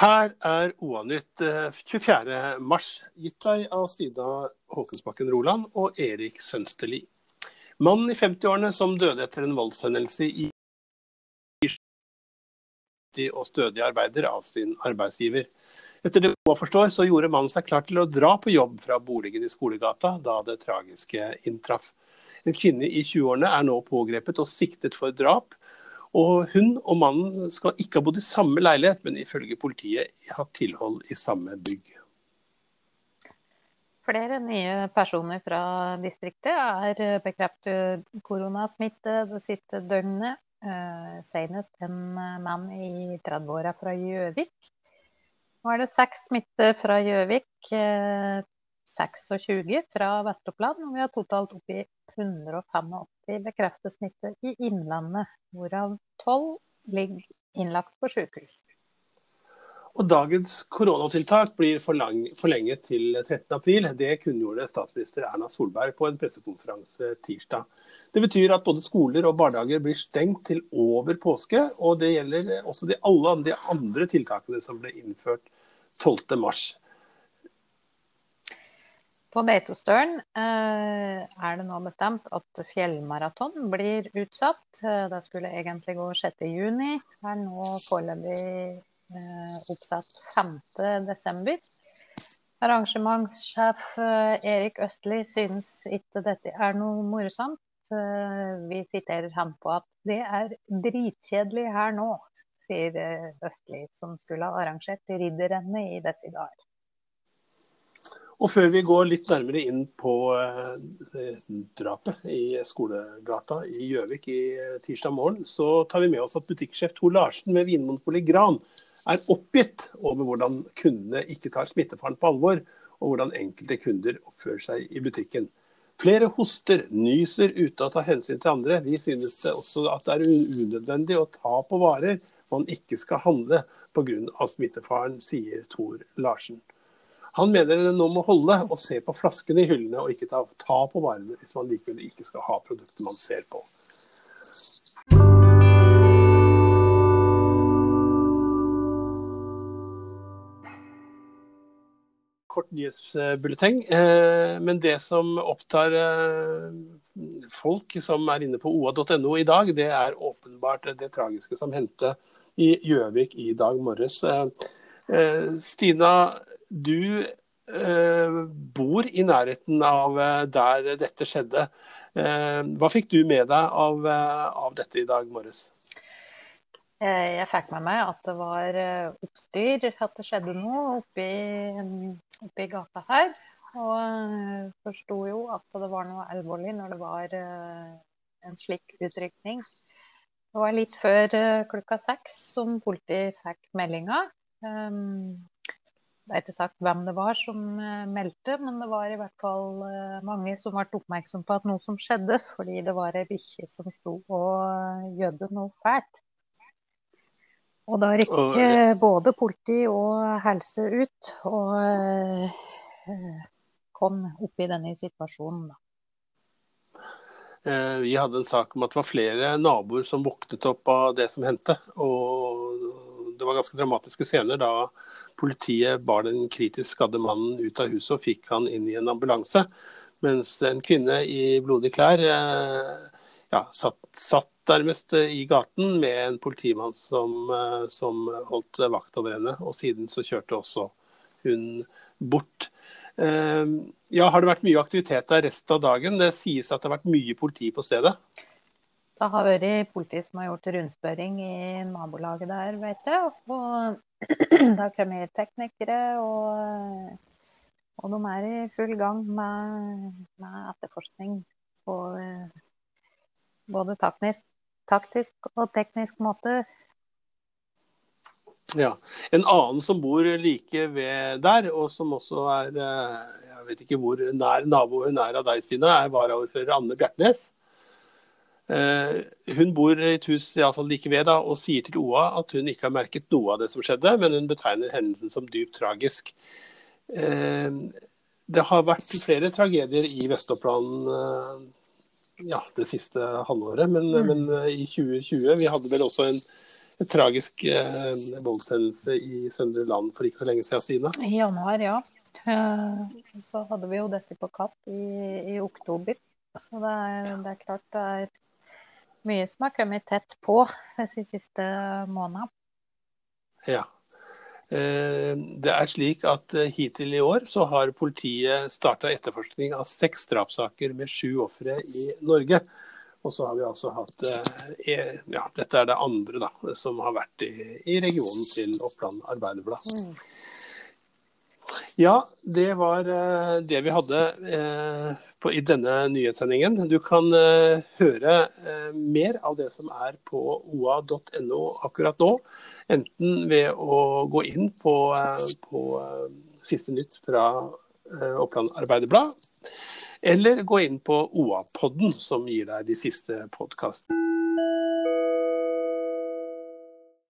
Her er OA-nytt 24.3, gitt deg av Stina Håkensbakken Roland og Erik Sønsteli. Mannen i 50-årene som døde etter en voldshendelse i og stødig arbeider av sin arbeidsgiver. Etter det OA forstår, så gjorde mannen seg klar til å dra på jobb fra boligen i Skolegata da det tragiske inntraff. En kvinne i 20-årene er nå pågrepet og siktet for drap. Og hun og mannen skal ikke ha bodd i samme leilighet, men ifølge politiet hatt tilhold i samme bygg. Flere nye personer fra distriktet er bekreftet koronasmitte det siste døgnet. Senest en mann i 30-åra fra Gjøvik. Nå er det seks smitte fra Gjøvik, 26 fra Vest-Oppland, og vi har totalt oppi 185 bekreftet i Innlandet, hvorav 12 ligger innlagt på sykehus. Og dagens koronatiltak blir forlenget til 13.4. Det kunngjorde statsminister Erna Solberg på en pressekonferanse tirsdag. Det betyr at både skoler og barnehager blir stengt til over påske. Og det gjelder også de, alle de andre tiltakene som ble innført 12.3. På Beitostølen er det nå bestemt at fjellmaraton blir utsatt. Det skulle egentlig gå 6.6. Er nå foreløpig oppsatt 5.12. Arrangementssjef Erik Østli synes ikke dette er noe morsomt. Vi siterer han på at det er dritkjedelig her nå, sier Østli, som skulle ha arrangert ridderrennet i disse dager. Og før vi går litt nærmere inn på eh, drapet i Skolegata i Gjøvik i tirsdag morgen, så tar vi med oss at butikksjef Tor Larsen med Vinmonopolet Gran er oppgitt over hvordan kundene ikke tar smittefaren på alvor, og hvordan enkelte kunder oppfører seg i butikken. Flere hoster, nyser uten å ta hensyn til andre. Vi synes det også at det er unødvendig å ta på varer man ikke skal handle pga. smittefaren, sier Tor Larsen. Han mener det nå må holde å se på flaskene i hyllene og ikke ta, ta på varene hvis man likevel ikke skal ha produktet man ser på. Kort nyhetsbulleteng. Men det som opptar folk som er inne på oa.no i dag, det er åpenbart det tragiske som hendte i Gjøvik i dag morges. Stina du eh, bor i nærheten av eh, der dette skjedde. Eh, hva fikk du med deg av, av, dette i dag morges? Jeg fikk med meg at det var oppstyr, at det skjedde noe oppi, oppi gata her. Og forsto jo at det var noe alvorlig når det var en slik utrykning. Det var litt før klokka seks som politiet fikk meldinga. Um, det er ikke sagt hvem det var som eh, meldte, men det var i hvert fall eh, mange som ble oppmerksom på at noe som skjedde, fordi det var ei bikkje som sto og gjødde noe fælt. Og da rykket både politi og helse ut og eh, kom opp i denne situasjonen. Vi hadde en sak om at det var flere naboer som våknet opp av det som hendte. Og det var ganske dramatiske scener da Politiet bar den kritisk skadde mannen ut av huset og fikk han inn i en ambulanse. Mens en kvinne i blodige klær eh, ja, satt, satt nærmest i gaten med en politimann som, eh, som, holdt vakt over henne. Og siden så kjørte også hun bort. Eh, ja, Har det vært mye aktivitet der resten av dagen? Det sies at det har vært mye politi på stedet? Det har vært politi som har gjort rundspørring i nabolaget der, vet jeg. Og Det har kommet teknikere, og, og, de er i full gang med, med etterforskning på både taktisk, taktisk og teknisk måte. Ja. En annen som bor like ved der, og som også er Jeg vet ikke hvor nær nabo hun er av deg, Stina, er varaordfører Anne Bjertnæs. Eh, hun bor i et hus i alle fall like ved da, og sier til OA at hun ikke har merket noe av det som skjedde, men hun betegner hendelsen som dypt tragisk. Eh, det har vært flere tragedier i Vest-Oppland eh, ja, det siste halvåret, men, mm. men, i 2020 Vi hadde vel også en, tragisk eh, voldshendelse i Søndre Land for ikke så lenge siden, Stina? I januar, ja. Så hadde vi jo dette på Katt i, i oktober. Så det er, det er, klart det er mye som har kommet tett på de siste månedene. Ja. Eh, det er slik at eh, hittil i år så har politiet starta etterforskning av seks drapssaker med sju ofre i Norge. Og så har vi altså hatt eh, ja, Dette er det andre da, som har vært i, i regionen til Oppland Arbeiderblad. Mm. Ja, det var det vi hadde på, i denne nyhetssendingen. Du kan høre mer av det som er på oa.no akkurat nå. Enten ved å gå inn på, på siste nytt fra Oppland Arbeiderblad eller gå inn på OA-podden, som gir deg de siste podkastene.